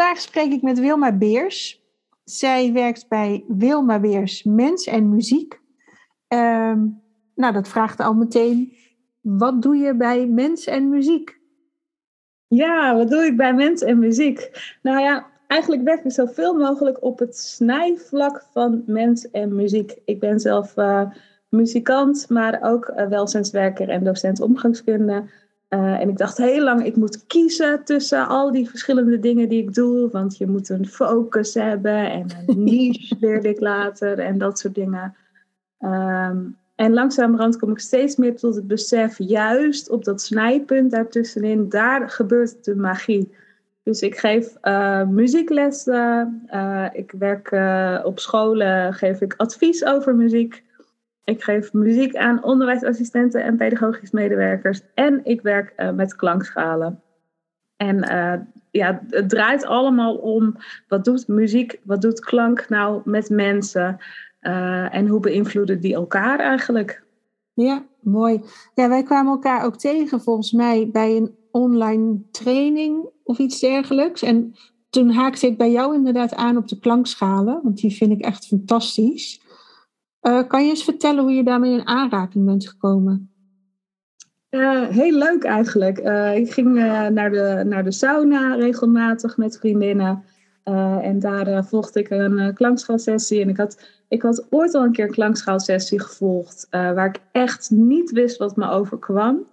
Vandaag spreek ik met Wilma Beers. Zij werkt bij Wilma Beers Mens en Muziek. Ehm, nou, dat vraagt al meteen. Wat doe je bij Mens en Muziek? Ja, wat doe ik bij Mens en Muziek? Nou ja, eigenlijk werk ik zoveel mogelijk op het snijvlak van mens en muziek. Ik ben zelf uh, muzikant, maar ook uh, welzijnswerker en docent omgangskunde. Uh, en ik dacht heel lang, ik moet kiezen tussen al die verschillende dingen die ik doe. Want je moet een focus hebben en een niche leerde ik later en dat soort dingen. Um, en langzamerhand kom ik steeds meer tot het besef, juist op dat snijpunt daartussenin, daar gebeurt de magie. Dus ik geef uh, muzieklessen, uh, ik werk op scholen, geef ik advies over muziek. Ik geef muziek aan onderwijsassistenten en pedagogisch medewerkers. En ik werk met klankschalen. En ja, het draait allemaal om wat doet muziek, wat doet klank nou met mensen? en hoe beïnvloeden die elkaar eigenlijk? Ja, mooi. Ja, wij kwamen elkaar ook tegen volgens mij bij een online training of iets dergelijks. En toen haakte ik bij jou inderdaad aan op de klankschalen, want die vind ik echt fantastisch. Uh, kan je eens vertellen hoe je daarmee in aanraking bent gekomen? Uh, heel leuk eigenlijk. Uh, ik ging naar, de, naar de sauna regelmatig met vriendinnen. en daar volgde ik een klankschaalsessie. En ik had, ik had ooit al een keer een klankschaalsessie gevolgd. waar ik echt niet wist wat me overkwam.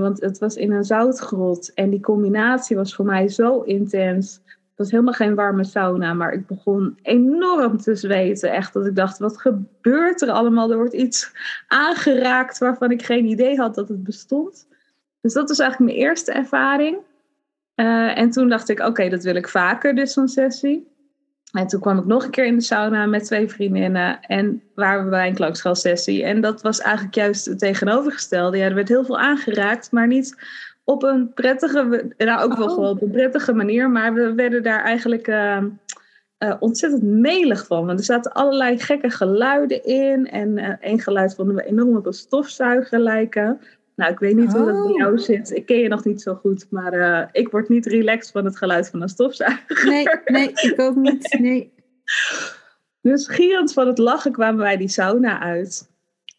Want het was in een zoutgrot en die combinatie was voor mij zo intens. Het was helemaal geen warme sauna, maar ik begon enorm te zweten. Echt dat ik dacht, wat gebeurt er allemaal? Er wordt iets aangeraakt waarvan ik geen idee had dat het bestond. Dus dat was eigenlijk mijn eerste ervaring. Uh, en toen dacht ik, oké, dat wil ik vaker, dus zo'n sessie. En toen kwam ik nog een keer in de sauna met twee vriendinnen en waren we bij een klankschaalsessie. En dat was eigenlijk juist het tegenovergestelde. Ja, er werd heel veel aangeraakt, maar niet op een prettige, nou ook wel oh. gewoon op een prettige manier, maar we werden daar eigenlijk uh, uh, ontzettend melig van. Want er zaten allerlei gekke geluiden in en uh, één geluid vonden we enorm op een stofzuiger lijken. Nou, ik weet niet hoe dat bij jou oh. zit. Ik ken je nog niet zo goed, maar uh, ik word niet relaxed van het geluid van een stofzuiger. Nee, nee, ik ook niet. Nee. Dus gierend van het lachen kwamen wij die sauna uit.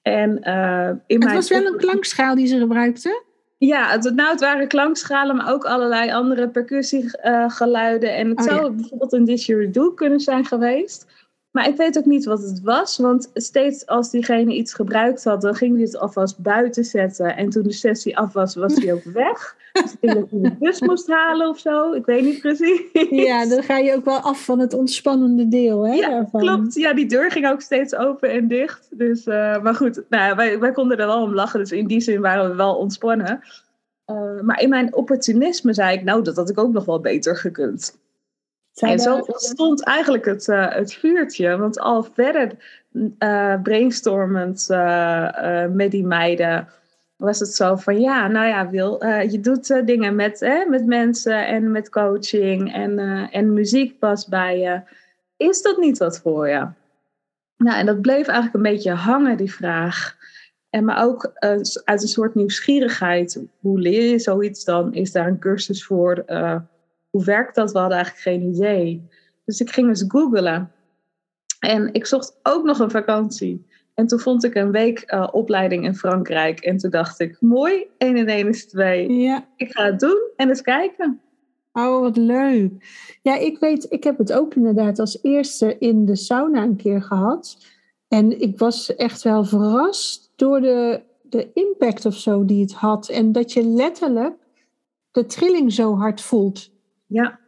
En, in het was wel een klankschaal die ze gebruikten? Ja, het, nou, het waren klankschalen, maar ook allerlei andere percussiegeluiden. Uh, en het oh, zou ja. bijvoorbeeld een didgeridoo kunnen zijn geweest. Maar ik weet ook niet wat het was, want steeds als diegene iets gebruikt had, dan ging hij het alvast buiten zetten. En toen de sessie af was, was hij ook weg. Dus ik denk dat hij de bus moest halen of zo. Ik weet niet precies. Ja, dan ga je ook wel af van het ontspannende deel. Hè, ja, daarvan. klopt. Ja, die deur ging ook steeds open en dicht. Dus, uh, maar goed, nou, wij, wij konden er wel om lachen. Dus in die zin waren we wel ontspannen. Uh, maar in mijn opportunisme zei ik, nou, dat had ik ook nog wel beter gekund. Zijn en zo ontstond eigenlijk het, uh, het vuurtje. Want al verder uh, brainstormend uh, met die meiden was het zo van ja, nou ja, Wil, je doet dingen met, met mensen en met coaching en, en muziek past bij je. Is dat niet wat voor je? Nou, en dat bleef eigenlijk een beetje hangen, die vraag. En maar ook uit een soort nieuwsgierigheid. Hoe leer je zoiets dan? Is daar een cursus voor? Hoe werkt dat? We hadden eigenlijk geen idee. Dus ik ging eens googlen. En ik zocht ook nog een vakantie. En toen vond ik een week uh, opleiding in Frankrijk. En toen dacht ik, mooi, 1 en 1 is 2. Ja. Ik ga het doen en eens kijken. Oh, wat leuk. Ja, ik weet, ik heb het ook inderdaad als eerste in de sauna een keer gehad. En ik was echt wel verrast door de, de impact of zo die het had. En dat je letterlijk de trilling zo hard voelt. Ja.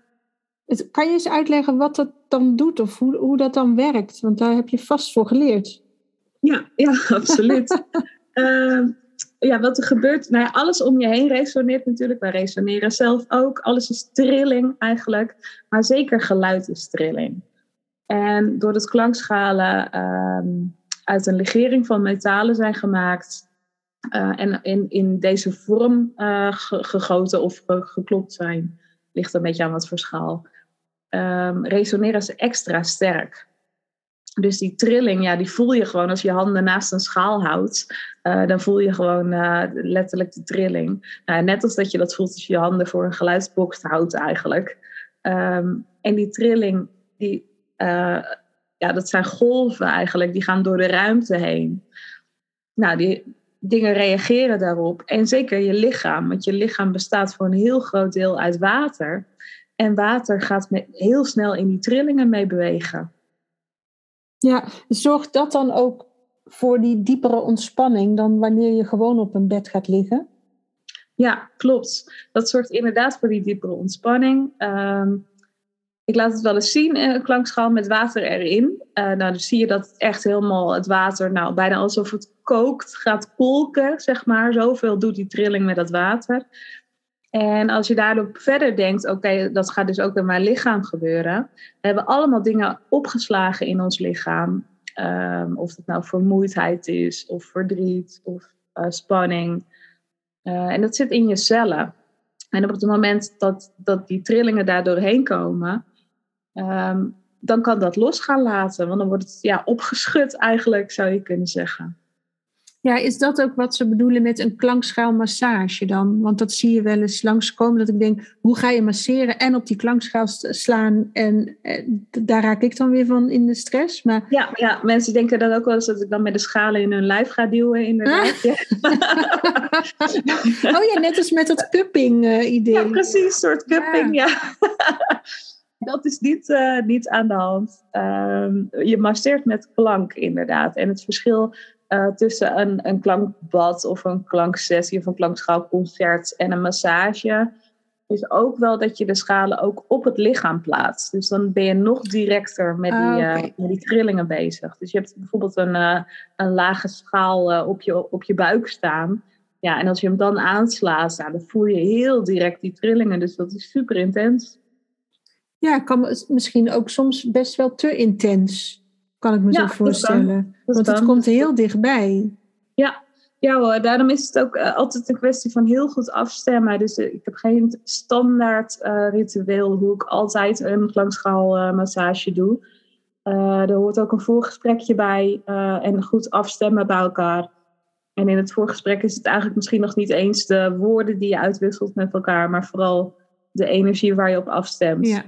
Het, kan je eens uitleggen wat dat dan doet of hoe, hoe dat dan werkt? Want daar heb je vast voor geleerd. Ja, ja absoluut. uh, ja, wat er gebeurt, nou ja, alles om je heen resoneert natuurlijk. Wij resoneren zelf ook. Alles is trilling eigenlijk. Maar zeker geluid is trilling. En door het klankschalen um, uit een legering van metalen zijn gemaakt. Uh, en in, in deze vorm uh, gegoten of geklopt zijn. Ligt een beetje aan wat voor schaal. Um, resoneren ze extra sterk. Dus die trilling, ja, die voel je gewoon als je handen naast een schaal houdt. Uh, dan voel je gewoon uh, letterlijk de trilling. Nou, net als dat je dat voelt als je je handen voor een geluidsbox houdt eigenlijk. Um, en die trilling, die, uh, ja, dat zijn golven eigenlijk. Die gaan door de ruimte heen. Nou, die dingen reageren daarop. En zeker je lichaam. Want je lichaam bestaat voor een heel groot deel uit water. En water gaat met, heel snel in die trillingen mee bewegen. Ja, zorgt dat dan ook voor die diepere ontspanning dan wanneer je gewoon op een bed gaat liggen? Ja, klopt. Dat zorgt inderdaad voor die diepere ontspanning. Um, ik laat het wel eens zien, een klankschaal met water erin. Uh, nou, dan zie je dat echt helemaal het water, nou, bijna alsof het kookt, gaat kolken, zeg maar. Zoveel doet die trilling met dat water. En als je daarop verder denkt, oké, dat gaat dus ook in mijn lichaam gebeuren. We hebben allemaal dingen opgeslagen in ons lichaam. Um, of het nou vermoeidheid is, of verdriet, of uh, spanning. En dat zit in je cellen. En op het moment dat, dat die trillingen daar doorheen komen, um, dan kan dat los gaan laten. Want dan wordt het ja, opgeschud eigenlijk, zou je kunnen zeggen. Ja, is dat ook wat ze bedoelen met een klankschaalmassage dan? Want dat zie je wel eens langskomen. Dat ik denk, hoe ga je masseren en op die klankschaal slaan? En, eh, daar raak ik dan weer van in de stress. Maar... Ja, ja, mensen denken dan ook wel eens dat ik dan met de schalen in hun lijf ga duwen, inderdaad. Ah. Ja. oh ja, net als met dat cupping-idee. Uh, ja, precies, een soort cupping, ja. ja. Dat is niet, uh, niet aan de hand. Um, je masseert met klank, inderdaad. En het verschil uh, tussen een, een klankbad of een klanksessie of een klankschaalconcert en een massage is ook wel dat je de schalen ook op het lichaam plaatst. Dus dan ben je nog directer met die, ah, okay. uh, met die trillingen bezig. Dus je hebt bijvoorbeeld een, uh, een lage schaal uh, op, je, op je buik staan. Ja, en als je hem dan aanslaat, nou, dan voel je heel direct die trillingen. Dus dat is super intens. Ja, kan misschien ook soms best wel te intens. Kan ik me ja, zo voorstellen. Want het komt heel dichtbij. Ja, ja hoor, daarom is het ook uh, altijd een kwestie van heel goed afstemmen. Dus uh, ik heb geen standaard uh, ritueel hoe ik altijd een klankschaalmassage doe. er hoort ook een voorgesprekje bij en goed afstemmen bij elkaar. En in het voorgesprek is het eigenlijk misschien nog niet eens de woorden die je uitwisselt met elkaar, maar vooral de energie waar je op afstemt. Ja,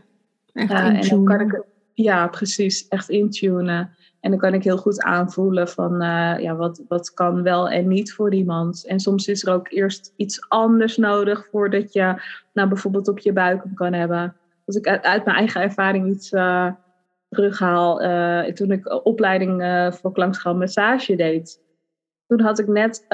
echt en dan kan ik ja, precies. Echt intunen. En dan kan ik heel goed aanvoelen van uh, ja, wat, wat kan wel en niet voor iemand. En soms is er ook eerst iets anders nodig voordat je nou, bijvoorbeeld op je buik hem kan hebben. Als ik uit, uit mijn eigen ervaring iets uh, terughaal, uh, toen ik opleiding voor klankschaal massage deed. Toen had ik net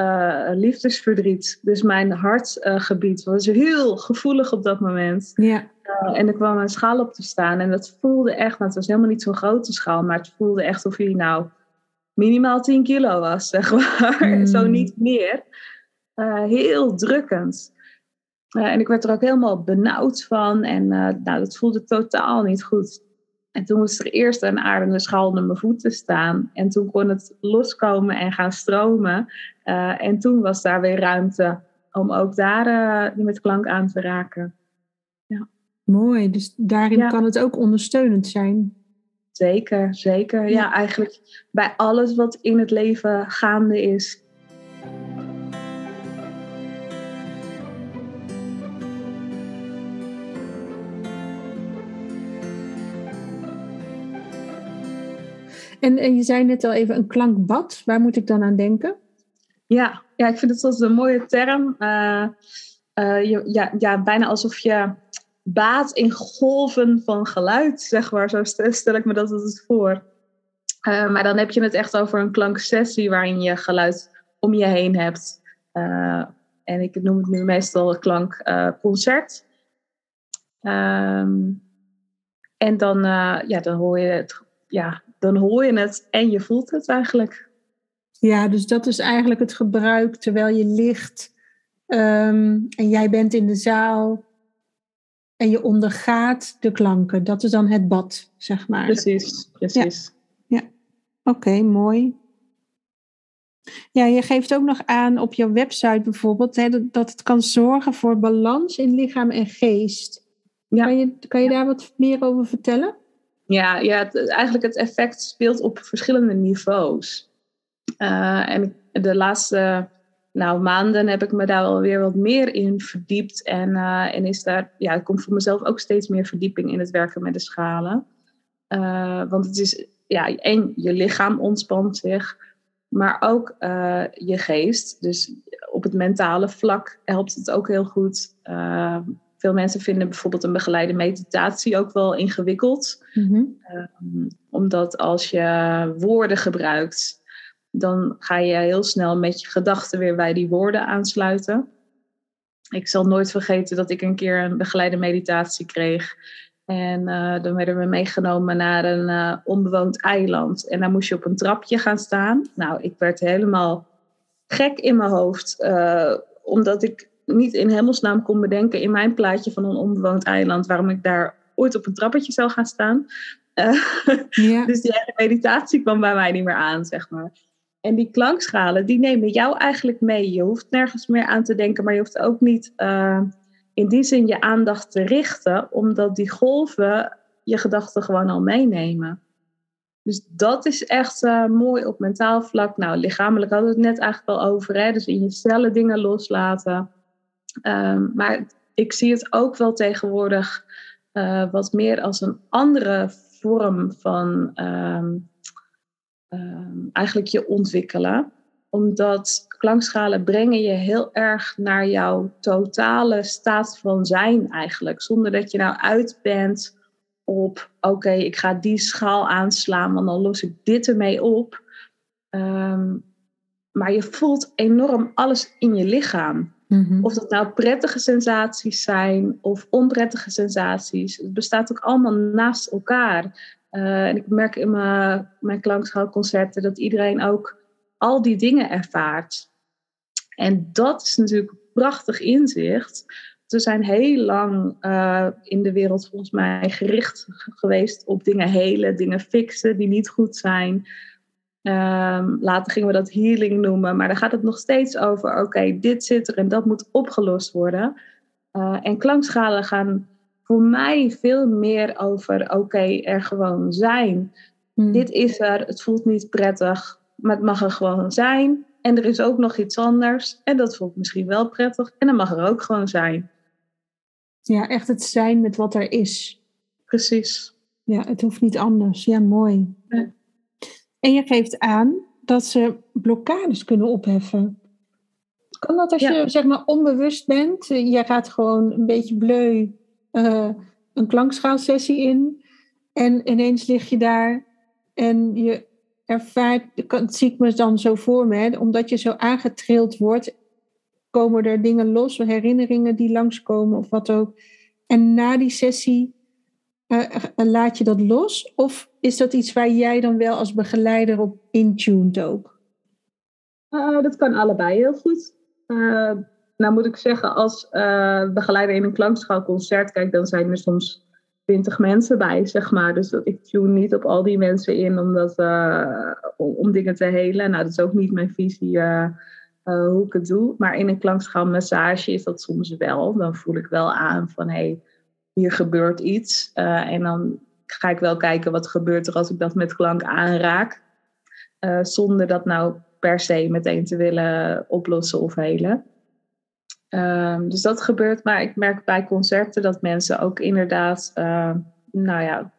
liefdesverdriet. Dus mijn hartgebied was heel gevoelig op dat moment. Ja. Uh, en er kwam een schaal op te staan. En dat voelde echt, nou, het was helemaal niet zo'n grote schaal, maar het voelde echt of hij nou minimaal 10 kilo was, zeg maar. Mm. Zo niet meer. Uh, heel drukkend. Uh, en ik werd er ook helemaal benauwd van. En nou, dat voelde totaal niet goed. En toen moest er eerst een aardende schaal onder mijn voeten staan. En toen kon het loskomen en gaan stromen. en toen was daar weer ruimte om ook daar met klank aan te raken. Mooi, dus daarin ja. kan het ook ondersteunend zijn. Zeker, zeker. Ja. ja, eigenlijk bij alles wat in het leven gaande is. En, en je zei net al even een klankbad. Waar moet ik dan aan denken? Ja, ja ik vind het zoals een mooie term. Uh, je, ja, ja, bijna alsof je baat in golven van geluid, zeg maar. Zo stel ik me dat het voor. Uh, maar dan heb je het echt over een klanksessie waarin je geluid om je heen hebt. Uh, en ik noem het nu meestal klankconcert. Um, en dan, ja, dan hoor je het ja, dan hoor je het en je voelt het eigenlijk. Ja, dus dat is eigenlijk het gebruik terwijl je ligt um, en jij bent in de zaal en je ondergaat de klanken. Dat is dan het bad, zeg maar. Precies, precies. Ja, ja. oké, mooi. Ja, je geeft ook nog aan op je website bijvoorbeeld hè, dat het kan zorgen voor balans in lichaam en geest. Ja. Kan je, kan je daar wat meer over vertellen? Ja, ja eigenlijk het effect speelt op verschillende niveaus. Uh, en de laatste nou, maanden heb ik me daar alweer wat meer in verdiept. En, uh, en is daar, ja, er komt voor mezelf ook steeds meer verdieping in het werken met de schalen. Uh, want het is, ja, één, je lichaam ontspant zich, maar ook je geest. Dus op het mentale vlak helpt het ook heel goed. Veel mensen vinden bijvoorbeeld een begeleide meditatie ook wel ingewikkeld. Mhm. Ehm, omdat als je woorden gebruikt, dan ga je heel snel met je gedachten weer bij die woorden aansluiten. Ik zal nooit vergeten dat ik een keer een begeleide meditatie kreeg. En uh, dan werden we meegenomen naar een uh, onbewoond eiland. En daar moest je op een trapje gaan staan. Nou, ik werd helemaal gek in mijn hoofd. Uh, omdat ik niet in hemelsnaam kon bedenken in mijn plaatje van een onbewoond eiland waarom ik daar ooit op een trappetje zou gaan staan. Ja. dus die hele meditatie kwam bij mij niet meer aan, zeg maar. En die klankschalen, die nemen jou eigenlijk mee. Je hoeft nergens meer aan te denken, maar je hoeft ook niet uh, in die zin je aandacht te richten, omdat die golven je gedachten gewoon al meenemen. Dus dat is echt uh, mooi op mentaal vlak. Nou, lichamelijk hadden we het net eigenlijk al over. Hè? Dus in je cellen dingen loslaten. Um, maar ik zie het ook wel tegenwoordig uh, wat meer als een andere vorm van um, um, eigenlijk je ontwikkelen. Omdat klankschalen brengen je heel erg naar jouw totale staat van zijn eigenlijk. Zonder dat je nou uit bent op oké, ik ga die schaal aanslaan, want dan los ik dit ermee op. maar je voelt enorm alles in je lichaam. Mhm. Of dat nou prettige sensaties zijn of onprettige sensaties. Het bestaat ook allemaal naast elkaar. Uh, en ik merk in mijn, mijn klankschaalconcerten dat iedereen ook al die dingen ervaart. En dat is natuurlijk een prachtig inzicht. We zijn heel lang uh, in de wereld volgens mij gericht geweest op dingen helen, dingen fixen die niet goed zijn. Um, later gingen we dat healing noemen, maar dan gaat het nog steeds over: oké, dit zit er en dat moet opgelost worden. Uh, en klankschalen gaan voor mij veel meer over: oké, er gewoon zijn. Hmm. Dit is er, het voelt niet prettig, maar het mag er gewoon zijn. En er is ook nog iets anders en dat voelt misschien wel prettig en dat mag er ook gewoon zijn. Ja, echt het zijn met wat er is. Precies. Ja, het hoeft niet anders. Ja, mooi. En je geeft aan dat ze blokkades kunnen opheffen. Kan dat als je zeg maar onbewust bent? Je gaat gewoon een beetje bleu uh, een klankschaalsessie in. En ineens lig je daar en je ervaart, dat zie ik me dan zo voor me, hè, omdat je zo aangetrild wordt, komen er dingen los, herinneringen die langskomen of wat ook. En na die sessie uh, laat je dat los? Of is dat iets waar jij dan wel als begeleider op intuned ook? Uh, dat kan allebei heel goed. Uh, nou moet ik zeggen, als begeleider in een klankschaalconcert, kijk, dan zijn er soms twintig mensen bij, zeg maar. Dus ik tune niet op al die mensen in omdat, om, om, dingen te helen. Nou, dat is ook niet mijn visie hoe ik het doe. Maar in een klankschaalmassage is dat soms wel. Dan voel ik wel aan van, hé, hey, hier gebeurt iets. En dan ga ik wel kijken wat gebeurt er als ik dat met klank aanraak. Zonder dat nou per se meteen te willen oplossen of helen. Um, dus dat gebeurt, maar ik merk bij concerten dat mensen ook inderdaad, uh, nou ja,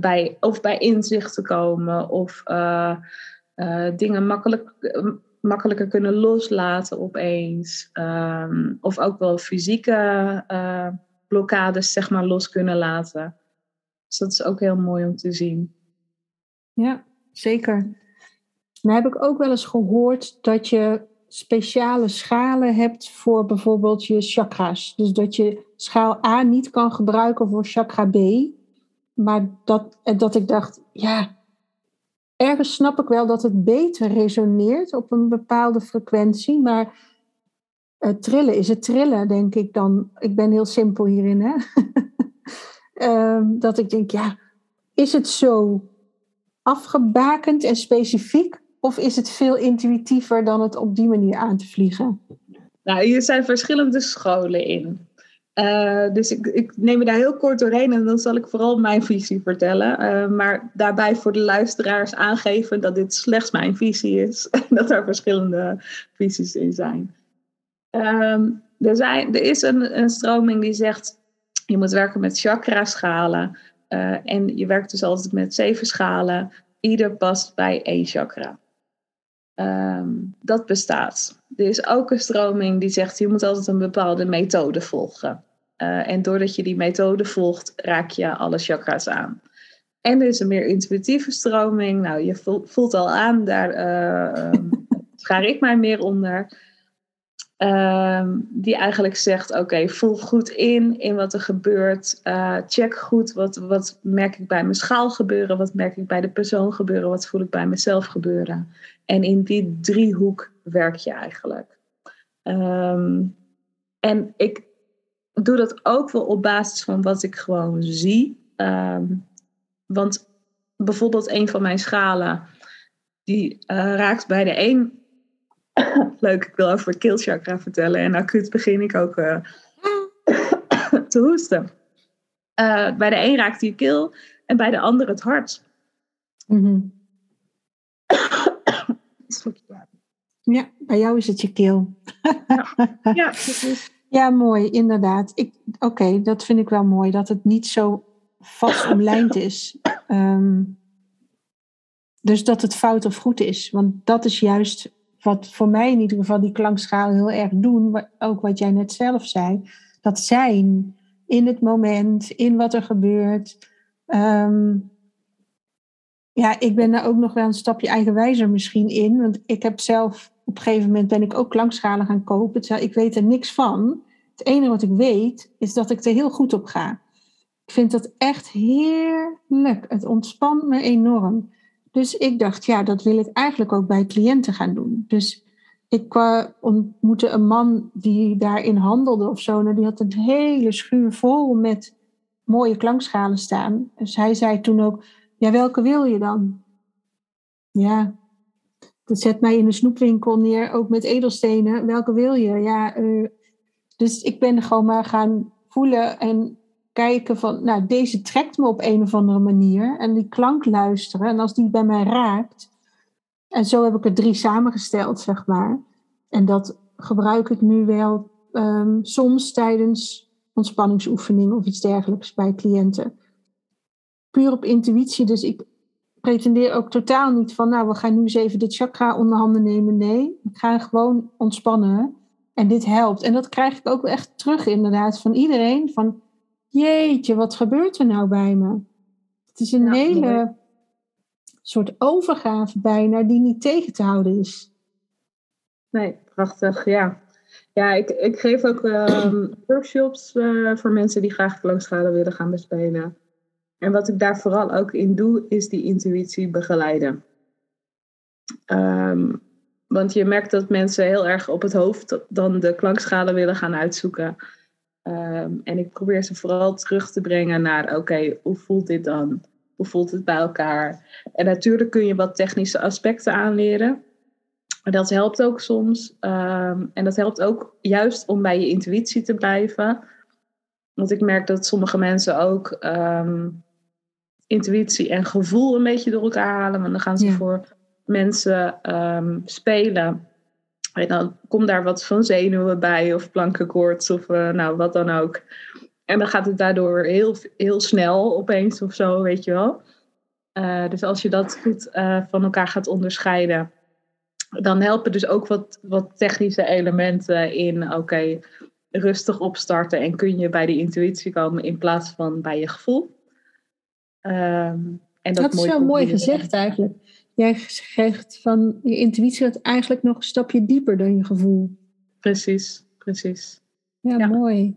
bij, of bij inzicht te komen of dingen makkelijk, makkelijker kunnen loslaten opeens. Ehm, of ook wel fysieke blokkades zeg maar los kunnen laten. Dus dat is ook heel mooi om te zien. Ja, zeker. Nou heb ik ook wel eens gehoord dat je speciale schalen hebt voor bijvoorbeeld je chakra's. Dus dat je schaal A niet kan gebruiken voor chakra B. Maar dat, dat ik dacht, ja, ergens snap ik wel dat het beter resoneert op een bepaalde frequentie. Maar trillen is het trillen, denk ik dan. Ik ben heel simpel hierin, hè. Ehm, dat ik denk, ja, is het zo afgebakend en specifiek? Of is het veel intuïtiever dan het op die manier aan te vliegen? Nou, hier zijn verschillende scholen in. Uh, dus ik, ik, neem je daar heel kort doorheen en dan zal ik vooral mijn visie vertellen. Uh, maar daarbij voor de luisteraars aangeven dat dit slechts mijn visie is. En dat er verschillende visies in zijn. Um, er, zijn er is een, een stroming die zegt je moet werken met chakra-schalen. Uh, en je werkt dus altijd met zeven schalen. Ieder past bij één chakra. Um, dat bestaat. Er is ook een stroming die zegt je moet altijd een bepaalde methode volgen. Uh, en doordat je die methode volgt, raak je alle chakra's aan. En er is een meer intuïtieve stroming. Nou, je voelt al aan, daar uh, schaar ik mij meer onder. Ehm, die eigenlijk zegt: Oké, voel goed in in wat er gebeurt. Uh, check goed wat, wat merk ik bij mijn schaal gebeuren, wat merk ik bij de persoon gebeuren, wat voel ik bij mezelf gebeuren. En in die driehoek werk je eigenlijk. Ehm, en ik doe dat ook wel op basis van wat ik gewoon zie. Ehm, want bijvoorbeeld een van mijn schalen, die uh, raakt bij de een Leuk, ik wil over keelchakra vertellen. En acuut begin ik ook uh, te hoesten. Uh, bij de een raakt je keel en bij de ander het hart. Mm ja, bij jou is het je keel. ja, ja, precies. Ja, mooi, inderdaad. Oké, dat vind ik wel mooi, dat het niet zo vast omlijnd is. Um, dus dat het fout of goed is. Want dat is juist wat voor mij in ieder geval die klankschalen heel erg doen, ook wat jij net zelf zei, dat zijn in het moment, in wat er gebeurt. Ehm, ja, ik ben daar ook nog wel een stapje eigenwijzer misschien in, want ik heb zelf op een gegeven moment ben ik ook klankschalen gaan kopen. Ik weet er niks van. Het enige wat ik weet is dat ik er heel goed op ga. Ik vind dat echt heerlijk. Het ontspant me enorm. Dus ik dacht, ja, dat wil ik eigenlijk ook bij cliënten gaan doen. Dus ik uh, ontmoette een man die daarin handelde of zo. En die had een hele schuur vol met mooie klankschalen staan. Dus hij zei toen ook, ja, welke wil je dan? Ja, dat zet mij in een snoepwinkel neer, ook met edelstenen. Welke wil je? Ja, uh, dus ik ben gewoon maar gaan voelen en kijken van, nou, deze trekt me op een of andere manier. En die klank luisteren. En als die bij mij raakt. En zo heb ik er drie samengesteld, zeg maar. En dat gebruik ik nu wel um, soms tijdens ontspanningsoefeningen of iets dergelijks bij cliënten. Puur op intuïtie. Dus ik pretendeer ook totaal niet van, nou, we gaan nu eens even dit chakra onder handen nemen. Nee, ik ga gewoon ontspannen. En dit helpt. En dat krijg ik ook echt terug, inderdaad, van iedereen. Van, jeetje, wat gebeurt er nou bij me? Het is een hele soort overgave bijna die niet tegen te houden is. Nee, prachtig, ja. Ja, ik, ik geef ook ehm, workshops uh, voor mensen die graag klankschade willen gaan bespelen. En wat ik daar vooral ook in doe, is die intuïtie begeleiden. Um, want je merkt dat mensen heel erg op het hoofd dan de klankschade willen gaan uitzoeken. Ehm, en ik probeer ze vooral terug te brengen naar, oké, hoe voelt dit dan? Hoe voelt het bij elkaar? En natuurlijk kun je wat technische aspecten aanleren. Maar dat helpt ook soms. Ehm, en dat helpt ook juist om bij je intuïtie te blijven. Want ik merk dat sommige mensen ook ehm, intuïtie en gevoel een beetje door elkaar halen. Want dan gaan ze voor mensen spelen en dan komt daar wat van zenuwen bij of plankenkoorts of uh, nou wat dan ook. En dan gaat het daardoor heel, heel snel opeens of zo, weet je wel. Uh, dus als je dat goed uh, van elkaar gaat onderscheiden, dan helpen dus ook wat, wat technische elementen in, oké, okay, rustig opstarten en kun je bij de intuïtie komen in plaats van bij je gevoel. Um, en dat, dat is wel mooi gezegd eigenlijk. Jij zegt van je intuïtie gaat eigenlijk nog een stapje dieper dan je gevoel. Precies, precies. Ja, ja. mooi.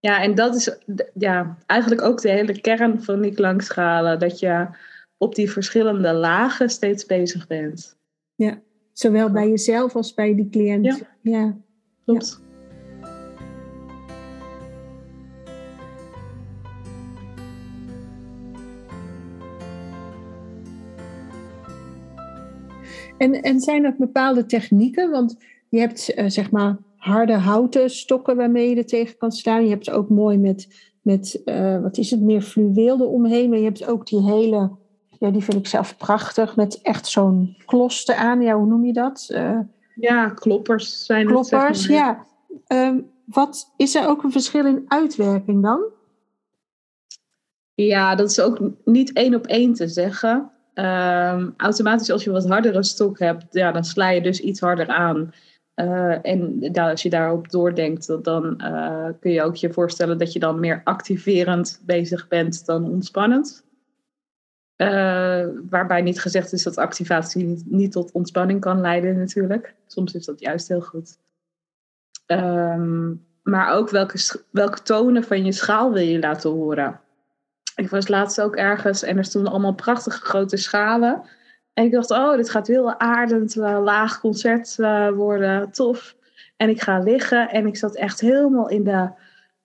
Ja, en dat is ja, eigenlijk ook de hele kern van die klankschalen. Dat je op die verschillende lagen steeds bezig bent. Ja, zowel bij jezelf als bij die cliënt. Ja, ja. klopt. En, en zijn er bepaalde technieken? Want je hebt uh, zeg maar harde houten stokken waarmee je er tegen kan staan. Je hebt ook mooi met, met uh, wat is het, meer fluweel eromheen. Maar je hebt ook die hele, ja, die vind ik zelf prachtig, met echt zo'n kloster aan. Ja, hoe noem je dat? Uh, ja, kloppers zijn kloppers, het. Kloppers, ja. Um, wat, is er ook een verschil in uitwerking dan? Ja, dat is ook niet één op één te zeggen. Um, automatisch als je wat hardere stok hebt, ja, dan sla je dus iets harder aan. Uh, en als je daarop doordenkt, dan uh, kun je ook je voorstellen dat je dan meer activerend bezig bent dan ontspannend. Uh, waarbij niet gezegd is dat activatie niet, tot ontspanning kan leiden natuurlijk. Soms is dat juist heel goed. Um, maar ook welke, welke tonen van je schaal wil je laten horen. Ik was laatst ook ergens en er stonden allemaal prachtige grote schalen. En ik dacht, oh, dit gaat heel aardend, uh, laag concert uh, worden, tof. En ik ga liggen en ik zat echt helemaal in de,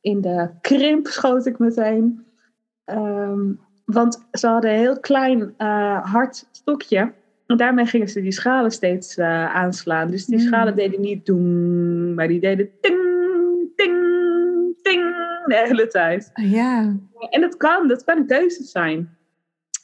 in de krimp, schoot ik meteen. Um, want ze hadden een heel klein uh, hard stokje. En daarmee gingen ze die schalen steeds aanslaan. Dus die mm. schalen deden niet doen, maar die deden ting, ting de hele tijd. Ja. En dat kan, dat kan een keuze zijn.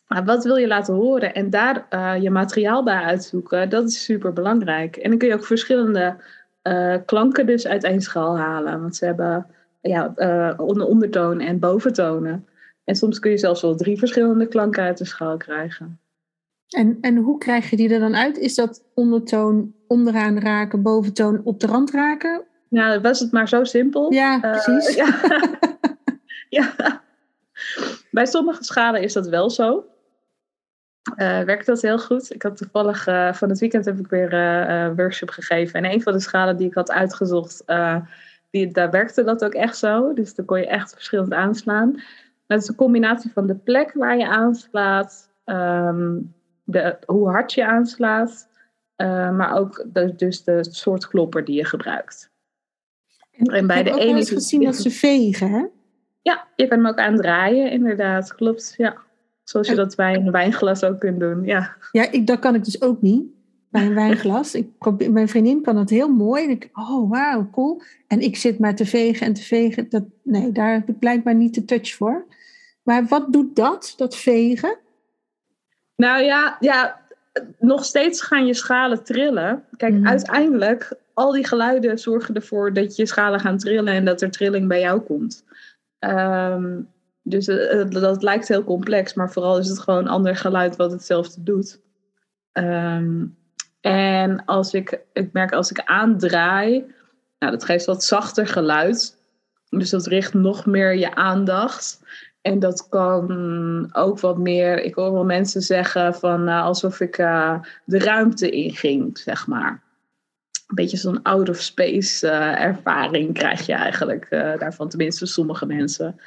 Maar wat wil je laten horen? En daar uh, je materiaal bij uitzoeken, dat is super belangrijk. En dan kun je ook verschillende uh, klanken dus uit één schaal halen. Want ze hebben ja, uh, ondertoon en boventonen. En soms kun je zelfs wel drie verschillende klanken uit de schaal krijgen. En, en hoe krijg je die er dan uit? Is dat ondertoon onderaan raken, boventoon op de rand raken? Nou, was het maar zo simpel. Ja, precies. ja. ja. Bij sommige schalen is dat wel zo. Uh, werkt dat heel goed. Ik had toevallig uh, van het weekend heb ik weer een workshop gegeven. En een van de schalen die ik had uitgezocht, die, daar werkte dat ook echt zo. Dus dan kon je echt verschillend aanslaan. Dat is een combinatie van de plek waar je aanslaat, um, de, hoe hard je aanslaat, maar ook de, dus de soort klopper die je gebruikt. En, bij de ene. Ik heb gezien dat ze vegen, hè? Ja, je kan hem ook aandraaien, inderdaad. Klopt, ja. Zoals je dat bij een wijnglas ook kunt doen, ja. Ja, ik, dat kan ik dus ook niet, bij een wijnglas. Ik, mijn vriendin kan dat heel mooi. En ik, oh, wauw, cool. En ik zit maar te vegen en te vegen. Dat, nee, daar heb ik blijkbaar niet de touch voor. Maar wat doet dat, dat vegen? Nou ja, ja nog steeds gaan je schalen trillen. Kijk, mm. uiteindelijk, al die geluiden zorgen ervoor dat je schalen gaan trillen en dat er trilling bij jou komt. Um, dus uh, dat lijkt heel complex, maar vooral is het gewoon ander geluid wat hetzelfde doet. Um, en als ik, ik merk als ik aandraai, nou, dat geeft wat zachter geluid. Dus dat richt nog meer je aandacht. En dat kan ook wat meer, ik hoor wel mensen zeggen van uh, alsof ik de ruimte inging, zeg maar. Een beetje zo'n out of space uh, ervaring krijg je eigenlijk daarvan, tenminste sommige mensen.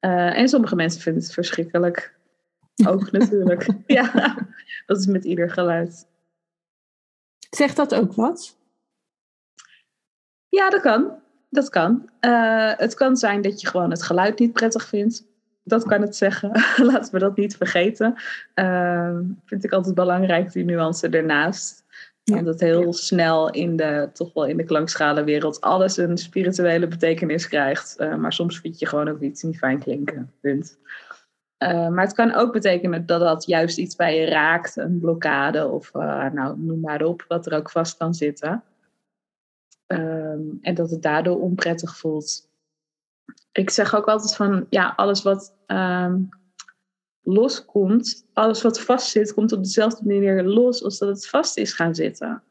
Uh, en sommige mensen vinden het verschrikkelijk. Ook natuurlijk. ja, dat is met ieder geluid. Zegt dat ook wat? Ja, dat kan. Dat kan. Het kan zijn dat je gewoon het geluid niet prettig vindt. Dat kan het zeggen. Laten we dat niet vergeten. Vind ik altijd belangrijk, die nuance ernaast. Ja. Omdat heel snel in de, toch wel in de klankschalenwereld alles een spirituele betekenis krijgt. Uh, maar soms vind je gewoon ook iets niet fijn klinken. Punt. Uh, maar het kan ook betekenen dat dat juist iets bij je raakt. Een blokkade of uh, nou, noem maar op. Wat er ook vast kan zitten. Um, en dat het daardoor onprettig voelt. ik zeg ook altijd van, ja, alles wat ehm, loskomt, alles wat vastzit, komt op dezelfde manier los als dat het vast is gaan zitten.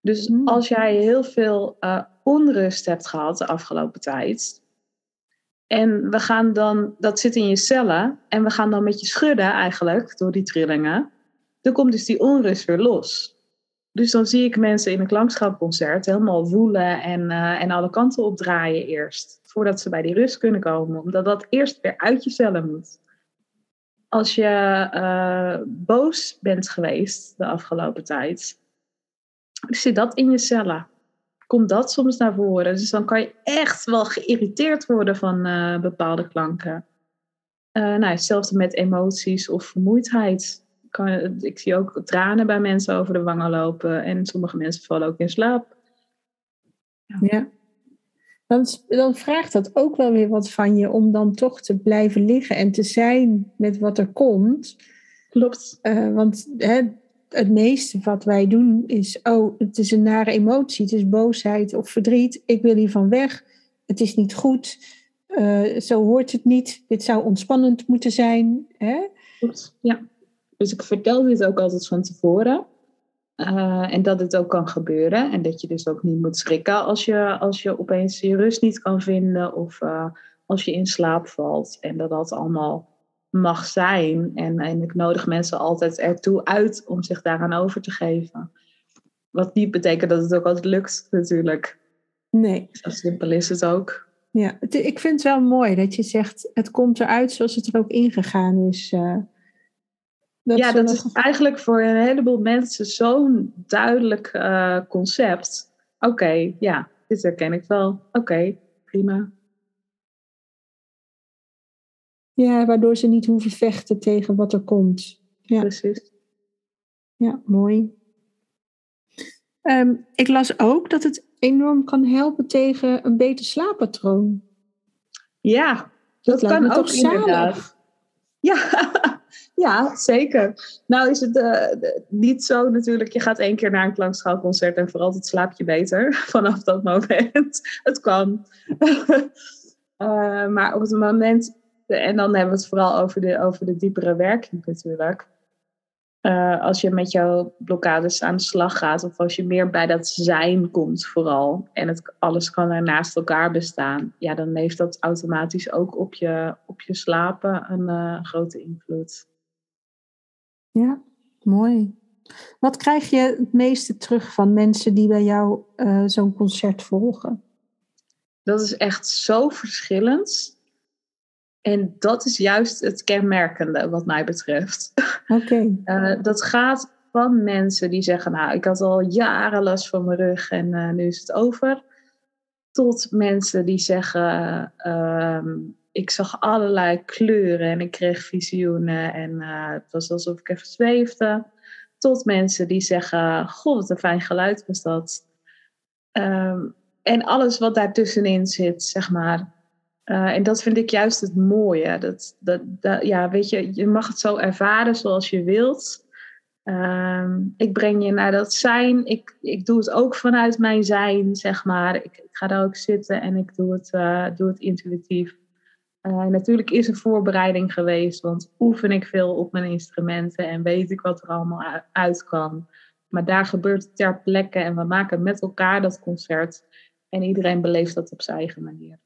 Dus Hmm. als jij heel veel eh, onrust hebt gehad de afgelopen tijd, en we gaan dan, dat zit in je cellen, en we gaan dan met je schudden eigenlijk door die trillingen, dan komt dus die onrust weer los. Dus dan zie ik mensen in een klankschapconcert helemaal woelen en, eh, en alle kanten opdraaien eerst. Voordat ze bij die rust kunnen komen. Omdat dat eerst weer uit je cellen moet. Als je eh, boos bent geweest de afgelopen tijd, zit dat in je cellen. Komt dat soms naar voren. Dus dan kan je echt wel geïrriteerd worden van eh, bepaalde klanken. Eh, nou, hetzelfde met emoties of vermoeidheid kan, ik zie ook tranen bij mensen over de wangen lopen. En sommige mensen vallen ook in slaap. Ja. Dan, dan vraagt dat ook wel weer wat van je om dan toch te blijven liggen en te zijn met wat er komt. Klopt. Uh, want hè, het meeste wat wij doen is, oh, het is een nare emotie, het is boosheid of verdriet, ik wil hiervan weg, het is niet goed, uh, zo hoort het niet, dit zou ontspannend moeten zijn. Hè? Klopt, ja. Dus ik vertel dit ook altijd van tevoren. Uh, en dat het ook kan gebeuren. En dat je dus ook niet moet schrikken als je, als je opeens je rust niet kan vinden. Of uh, als je in slaap valt. En dat dat allemaal mag zijn. En, en ik nodig mensen altijd ertoe uit om zich daaraan over te geven. Wat niet betekent dat het ook altijd lukt natuurlijk. Nee. Zo simpel is het ook. Ja, ik vind het wel mooi dat je zegt, het komt eruit zoals het er ook ingegaan is. Uh, dat ja, dat is eigenlijk voor een heleboel mensen zo'n duidelijk uh, concept. Oké, okay, ja, dit herken ik wel. Oké, okay, prima. Ja, waardoor ze niet hoeven vechten tegen wat er komt. Ja. Precies. Ja, mooi. Um, ik las ook dat het enorm kan helpen tegen een beter slaappatroon. Ja, dat, dat kan ook inderdaad. Ja, ja, zeker. Nou is het uh, niet zo natuurlijk, je gaat één keer naar een klankschaalconcert en voor altijd slaap je beter vanaf dat moment. het kan. uh, maar op het moment, en dan hebben we het vooral over de, over de diepere werking natuurlijk. Uh, als je met jouw blokkades aan de slag gaat, of als je meer bij dat zijn komt vooral, en het, alles kan er naast elkaar bestaan, ja, dan heeft dat automatisch ook op je, op je slapen een uh, grote invloed. Ja, mooi. Wat krijg je het meeste terug van mensen die bij jou uh, zo'n concert volgen? Dat is echt zo verschillend. En dat is juist het kenmerkende wat mij betreft. Oké. Okay. Uh, dat gaat van mensen die zeggen, nou, ik had al jaren last van mijn rug en uh, nu is het over. Tot mensen die zeggen, uh, ik zag allerlei kleuren en ik kreeg visioenen en uh, het was alsof ik even zweefde. Tot mensen die zeggen, goh, wat een fijn geluid was dat. Um, en alles wat daartussenin zit, zeg maar. Uh, en dat vind ik juist het mooie. Dat, dat, dat, ja, weet je, je mag het zo ervaren zoals je wilt. Um, ik breng je naar dat zijn. Ik, ik doe het ook vanuit mijn zijn, zeg maar. Ik, ik ga daar ook zitten en ik doe het, uh, doe het intuïtief. Uh, natuurlijk is er voorbereiding geweest, want oefen ik veel op mijn instrumenten en weet ik wat er allemaal uit kan. Maar daar gebeurt het ter plekke en we maken met elkaar dat concert. En iedereen beleeft dat op zijn eigen manier.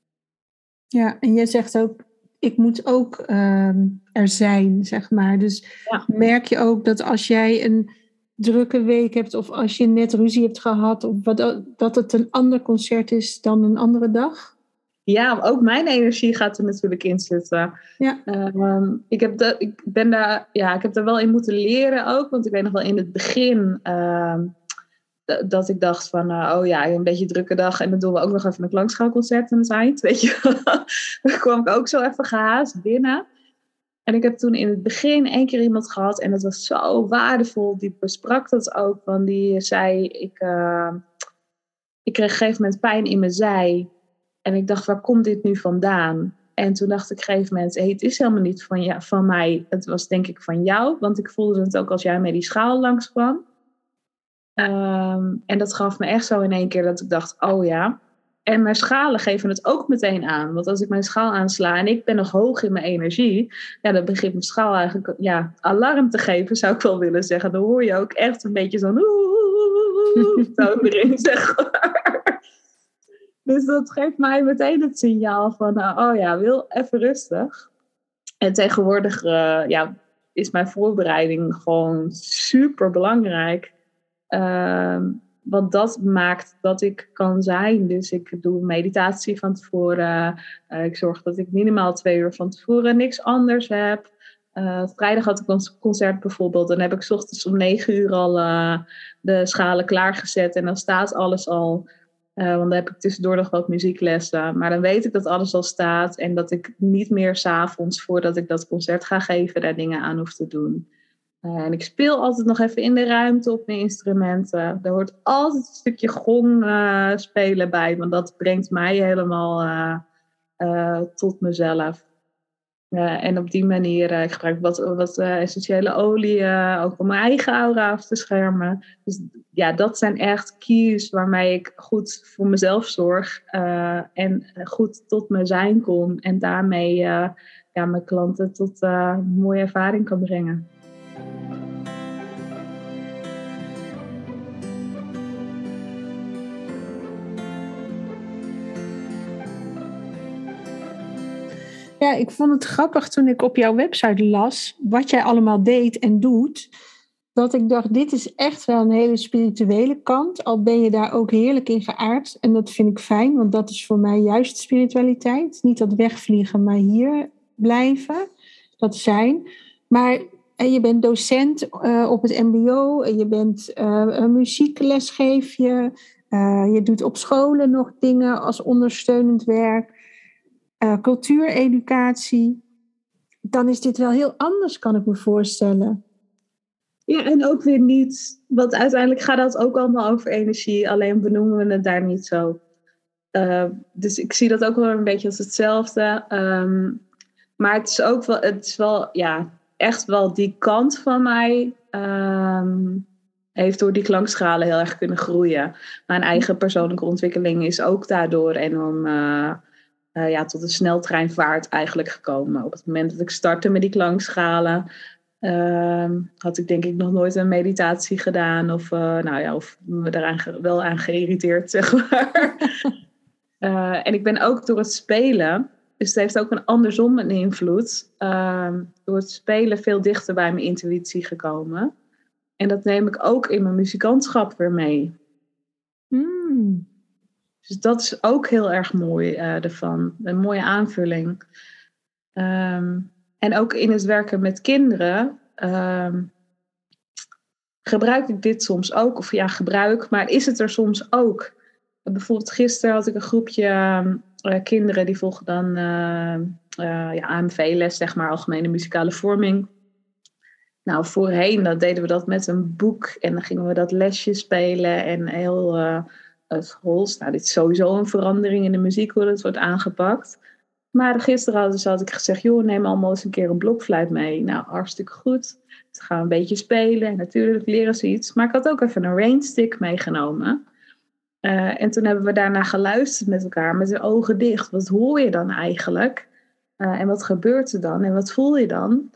Ja, en jij zegt ook, ik moet ook uh, er zijn, zeg maar. Dus ja. merk je ook dat als jij een drukke week hebt of als je net ruzie hebt gehad, of wat, dat het een ander concert is dan een andere dag? Ja, ook mijn energie gaat er natuurlijk in zitten. Ja. Uh, ik, heb de, ik, ben daar, ja, ik heb er wel in moeten leren ook, want ik weet nog wel in het begin uh, dat ik dacht van, uh, oh ja, een beetje drukke dag en dan doen we ook nog even een klankschaalconcert aan het eind, weet je. dan kwam ik ook zo even gehaast binnen. En ik heb toen in het begin één keer iemand gehad en dat was zo waardevol. Die besprak dat ook, want die zei, ik, uh, ik kreeg op een gegeven moment pijn in mijn zij. En ik dacht, waar komt dit nu vandaan? En toen dacht ik op een gegeven moment, hey, het is helemaal niet van, ja, van mij. Het was denk ik van jou, want ik voelde het ook als jij met die schaal langskwam. Um, en dat gaf me echt zo in één keer dat ik dacht, oh ja. En mijn schalen geven het ook meteen aan. Want als ik mijn schaal aansla en ik ben nog hoog in mijn energie, ja, dan begint mijn schaal eigenlijk ja, alarm te geven, zou ik wel willen zeggen. Dan hoor je ook echt een beetje zo'n zo erin, zeg maar. Dus dat geeft mij meteen het signaal van, oh ja, wil even rustig. En tegenwoordig uh, ja, is mijn voorbereiding gewoon super belangrijk. Uh, want dat maakt dat ik kan zijn. Dus ik doe meditatie van tevoren. Uh, ik zorg dat ik minimaal twee uur van tevoren niks anders heb. Uh, vrijdag had ik een concert bijvoorbeeld. Dan heb ik ochtends om negen uur al uh, de schalen klaargezet. En dan staat alles al. want dan heb ik tussendoor nog wat muzieklessen. Maar dan weet ik dat alles al staat. En dat ik niet meer s'avonds, voordat ik dat concert ga geven, daar dingen aan hoef te doen. Uh, en ik speel altijd nog even in de ruimte op mijn instrumenten. Er hoort altijd een stukje gong uh, spelen bij, want dat brengt mij helemaal uh, tot mezelf. en op die manier, ik gebruik wat, wat essentiële olie, ook om mijn eigen aura af te schermen. Dus ja, dat zijn echt keys waarmee ik goed voor mezelf zorg en goed tot mijn zijn kom. En daarmee ja, mijn klanten tot een mooie ervaring kan brengen. Ja, ik vond het grappig toen ik op jouw website las wat jij allemaal deed en doet. Dat ik dacht, dit is echt wel een hele spirituele kant. Al ben je daar ook heerlijk in geaard. En dat vind ik fijn, want dat is voor mij juist spiritualiteit. Niet dat wegvliegen, maar hier blijven. Dat zijn. Maar en je bent docent uh, op het MBO. En je bent uh, een muziekles je. Uh, je doet op scholen nog dingen als ondersteunend werk cultuureducatie, dan is dit wel heel anders, kan ik me voorstellen. Ja, en ook weer niet, want uiteindelijk gaat dat ook allemaal over energie, alleen benoemen we het daar niet zo. Dus ik zie dat ook wel een beetje als hetzelfde. Um, maar het is ook wel, het is wel, ja, echt wel die kant van mij. Um, heeft door die klankschalen heel erg kunnen groeien. Mijn eigen persoonlijke ontwikkeling is ook daardoor enorm uh, uh, ja, tot een sneltreinvaart eigenlijk gekomen. Op het moment dat ik startte met die klankschalen, uh, had ik denk ik nog nooit een meditatie gedaan. Of, uh, nou ja, of me daaraan wel aan geïrriteerd, zeg maar. en ik ben ook door het spelen, dus het heeft ook een andersom een invloed. Ehm, door het spelen veel dichter bij mijn intuïtie gekomen. En dat neem ik ook in mijn muzikantschap weer mee. Mm. Dus dat is ook heel erg mooi uh, ervan. Een mooie aanvulling. Um, en ook in het werken met kinderen um, gebruik ik dit soms ook. Of ja, gebruik, maar is het er soms ook? Bijvoorbeeld gisteren had ik een groepje uh, kinderen die volgen dan uh, ja, AMV-les, zeg maar, algemene muzikale vorming. Nou, voorheen dat deden we dat met een boek en dan gingen we dat lesje spelen en heel schools. Nou, dit is sowieso een verandering in de muziek hoe het wordt aangepakt. Maar gisteren had, had ik gezegd, joh, neem allemaal eens een keer een blokfluit mee. Nou, hartstikke goed. Dus gaan een beetje spelen. En natuurlijk leren ze iets. Maar ik had ook even een rain stick meegenomen. Uh, en toen hebben we daarna geluisterd met elkaar, met de ogen dicht. Wat hoor je dan eigenlijk? Uh, en wat gebeurt er dan? En wat voel je dan?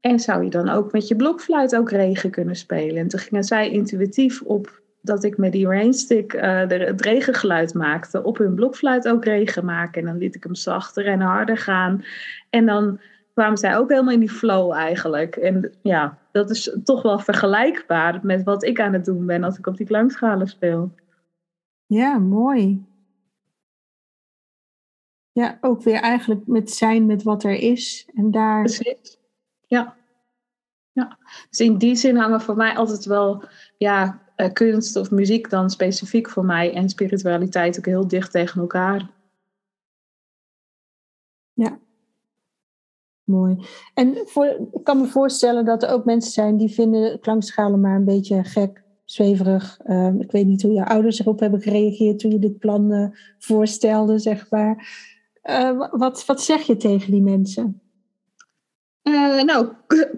En zou je dan ook met je blokfluit ook regen kunnen spelen? En toen gingen zij intuïtief op dat ik met die rainstick uh, het regengeluid maakte. Op hun blokfluit ook regen maken. En dan liet ik hem zachter en harder gaan. En dan kwamen zij ook helemaal in die flow eigenlijk. En ja, dat is toch wel vergelijkbaar met wat ik aan het doen ben als ik op die klankschalen speel. Ja, mooi. Ja, ook weer eigenlijk met zijn met wat er is. En daar... Precies. Ja. ja. Dus in die zin hangen voor mij altijd wel ja, uh, kunst of muziek dan specifiek voor mij en spiritualiteit ook heel dicht tegen elkaar. Ja, mooi. En voor, ik kan me voorstellen dat er ook mensen zijn die vinden klankschalen maar een beetje gek, zweverig. Uh, ik weet niet hoe je ouders erop hebben gereageerd toen je dit plan uh, voorstelde, zeg maar. Uh, wat, wat zeg je tegen die mensen? nou,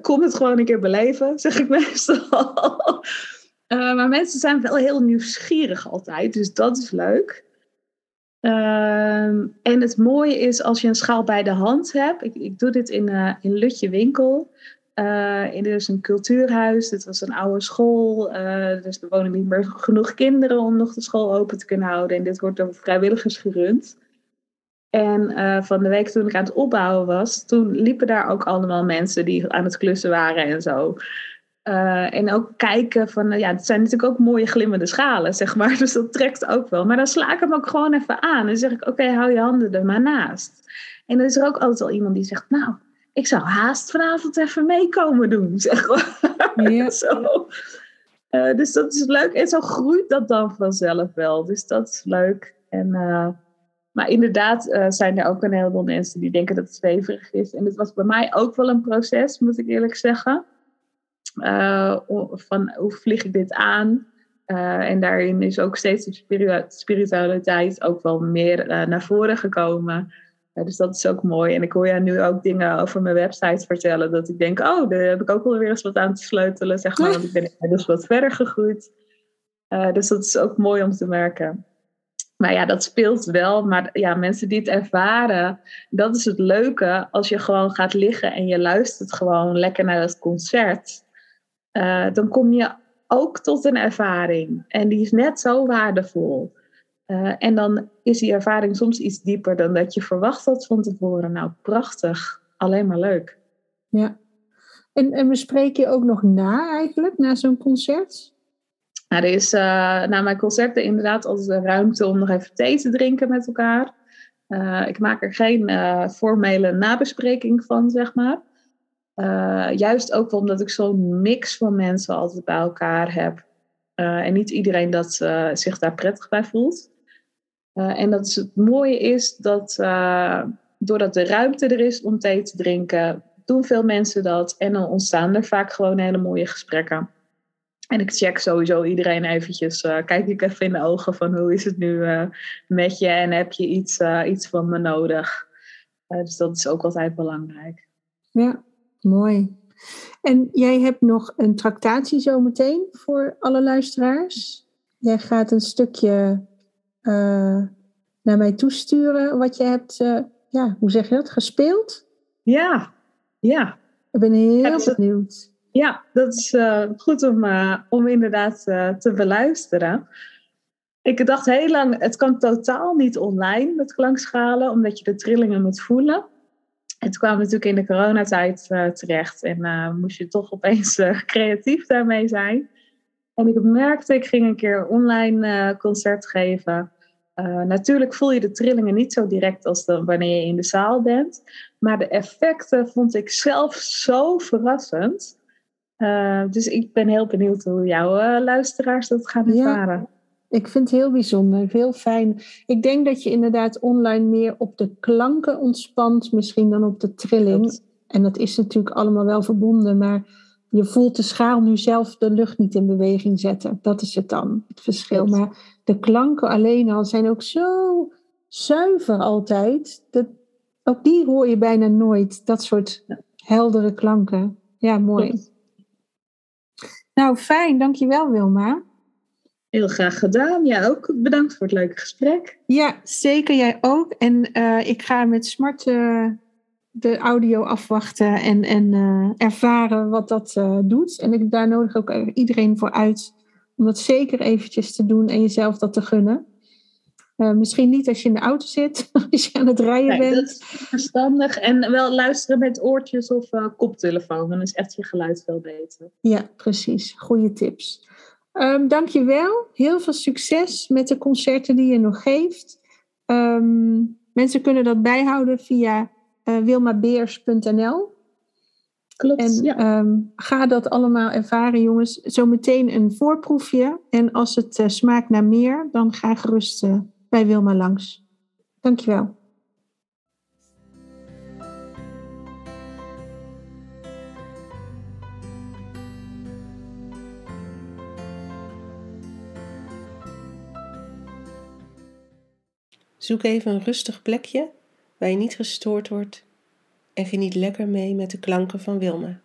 kom het gewoon een keer beleven, zeg ik meestal. Uh, maar mensen zijn wel heel nieuwsgierig altijd, dus dat is leuk. Ehm, en het mooie is als je een schaal bij de hand hebt. Ik, ik doe dit in, in Lutje Winkel. Dit is een cultuurhuis, dit was een oude school. Uh, dus er wonen niet meer genoeg kinderen om nog de school open te kunnen houden. En dit wordt door vrijwilligers gerund. En uh, van de week toen ik aan het opbouwen was, toen liepen daar ook allemaal mensen die aan het klussen waren en zo. En ook kijken van, ja, het zijn natuurlijk ook mooie glimmende schalen, zeg maar. Dus dat trekt ook wel. Maar dan sla ik hem ook gewoon even aan. En zeg ik, oké, hou je handen er maar naast. En dan is er ook altijd al iemand die zegt, nou, ik zou haast vanavond even meekomen doen, zeg maar. Ja. zo. Uh, dus dat is leuk. En zo groeit dat dan vanzelf wel. Dus dat is leuk. En... Uh, maar inderdaad uh, zijn er ook een heleboel mensen die denken dat het zweverig is. En het was bij mij ook wel een proces, moet ik eerlijk zeggen. Van hoe vlieg ik dit aan? En daarin is ook steeds de spiritualiteit ook wel meer naar voren gekomen. Dus dat is ook mooi. En ik hoor jou nu ook dingen over mijn website vertellen. Dat ik denk, oh, daar heb ik ook wel weer eens wat aan te sleutelen. Zeg maar, want ik ben dus wat verder gegroeid. dus dat is ook mooi om te merken. Maar ja, dat speelt wel. Maar ja, mensen die het ervaren, dat is het leuke. Als je gewoon gaat liggen en je luistert gewoon lekker naar het concert. Uh, dan kom je ook tot een ervaring. En die is net zo waardevol. Uh, en dan is die ervaring soms iets dieper dan dat je verwacht had van tevoren. Nou, prachtig. Alleen maar leuk. Ja. En, en bespreek je ook nog na eigenlijk, na zo'n concert? Nou, er is uh, na mijn concerten inderdaad altijd ruimte om nog even thee te drinken met elkaar. Uh, ik maak er geen formele nabespreking van, zeg maar. juist ook omdat ik zo'n mix van mensen altijd bij elkaar heb. en niet iedereen dat zich daar prettig bij voelt. En dat het mooie is dat doordat de ruimte er is om thee te drinken, doen veel mensen dat. En dan ontstaan er vaak gewoon hele mooie gesprekken. En ik check sowieso iedereen eventjes, uh, kijk ik even in de ogen van hoe is het nu met je en heb je iets, iets van me nodig. dus dat is ook altijd belangrijk. Ja, mooi. En jij hebt nog een tractatie zometeen voor alle luisteraars. Jij gaat een stukje naar mij toesturen wat je hebt, ja, hoe zeg je dat, gespeeld? Ja, ja. Ik ben heel benieuwd. Ja, dat is uh, goed om, om inderdaad te beluisteren. Ik dacht heel lang, het kan totaal niet online met klankschalen, omdat je de trillingen moet voelen. Het kwam natuurlijk in de coronatijd terecht en moest je toch opeens creatief daarmee zijn. En ik merkte, ik ging een keer online concert geven. natuurlijk voel je de trillingen niet zo direct als de, wanneer je in de zaal bent. Maar de effecten vond ik zelf zo verrassend. Uh, dus ik ben heel benieuwd hoe jouw uh, luisteraars dat gaan ervaren. Ja, ik vind het heel bijzonder, heel fijn. Ik denk dat je inderdaad online meer op de klanken ontspant, misschien dan op de trilling. En dat is natuurlijk allemaal wel verbonden, maar je voelt de schaal nu zelf de lucht niet in beweging zetten. Dat is het dan, het verschil. Maar de klanken alleen al zijn ook zo zuiver altijd. Dat, ook die hoor je bijna nooit, dat soort heldere klanken. Ja, mooi. Nou, fijn. Dankjewel, Wilma. Heel graag gedaan. Ja, ook bedankt voor het leuke gesprek. Ja, zeker. Jij ook. En uh, ik ga met smart uh, de audio afwachten en, en uh, ervaren wat dat doet. En ik daar nodig ook iedereen voor uit om dat zeker eventjes te doen en jezelf dat te gunnen. Uh, misschien niet als je in de auto zit, als je aan het rijden nee, bent. Dat is verstandig. En wel luisteren met oortjes of koptelefoon. Dan is echt je geluid veel beter. Ja, precies. Goede tips. Um, dankjewel. Heel veel succes met de concerten die je nog geeft. Um, mensen kunnen dat bijhouden via wilmabeers.nl. Klopt, en ja. um, ga dat allemaal ervaren, jongens. Zometeen een voorproefje. En als het smaakt naar meer, dan ga gerust bij Wilma langs. Dankjewel. Zoek even een rustig plekje waar je niet gestoord wordt en geniet lekker mee met de klanken van Wilma.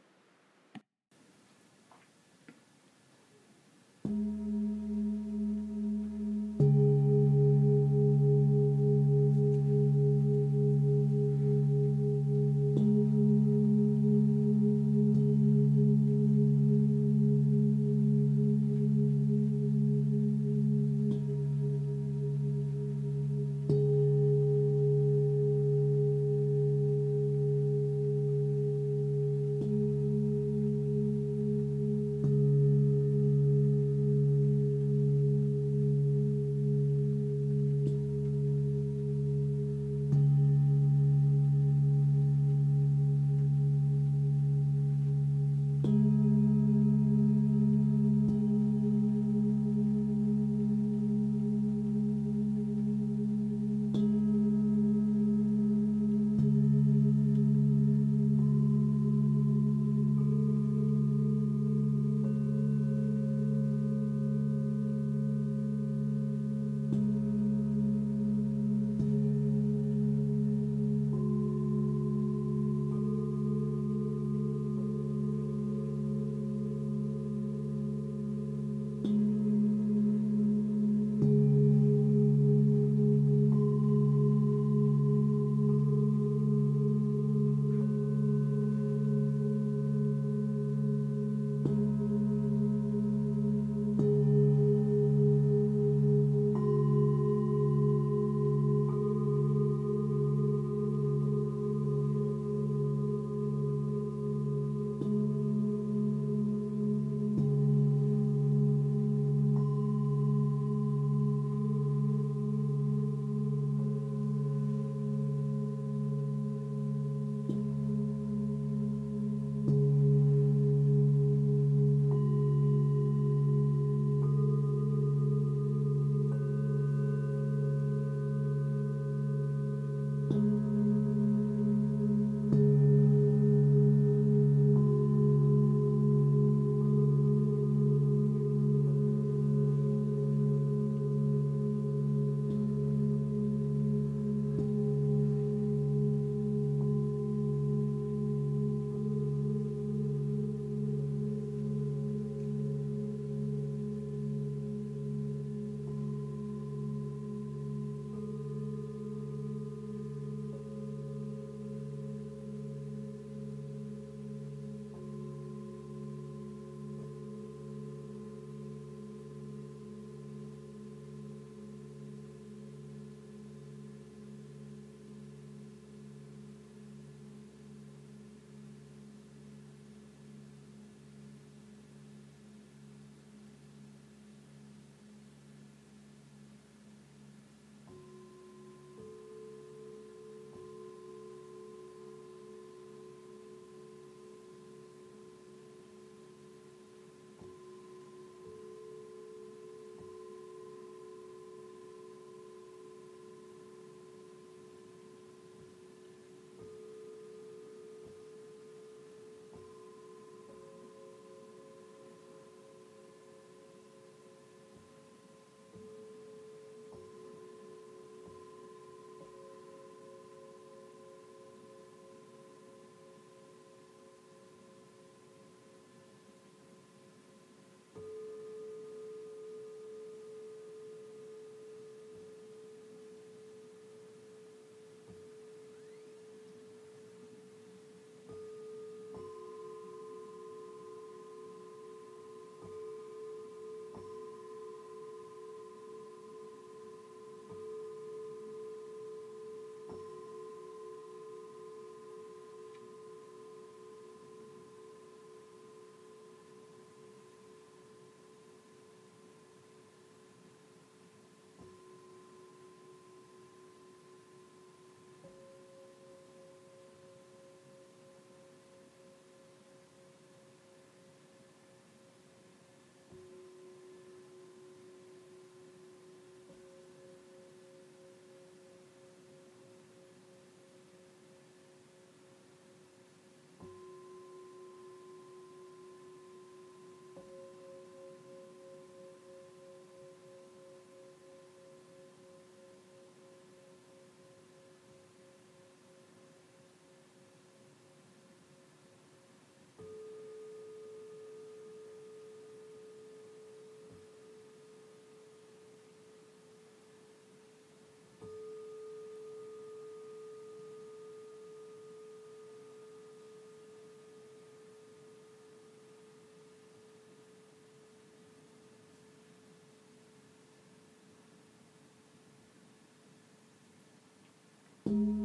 Thank you.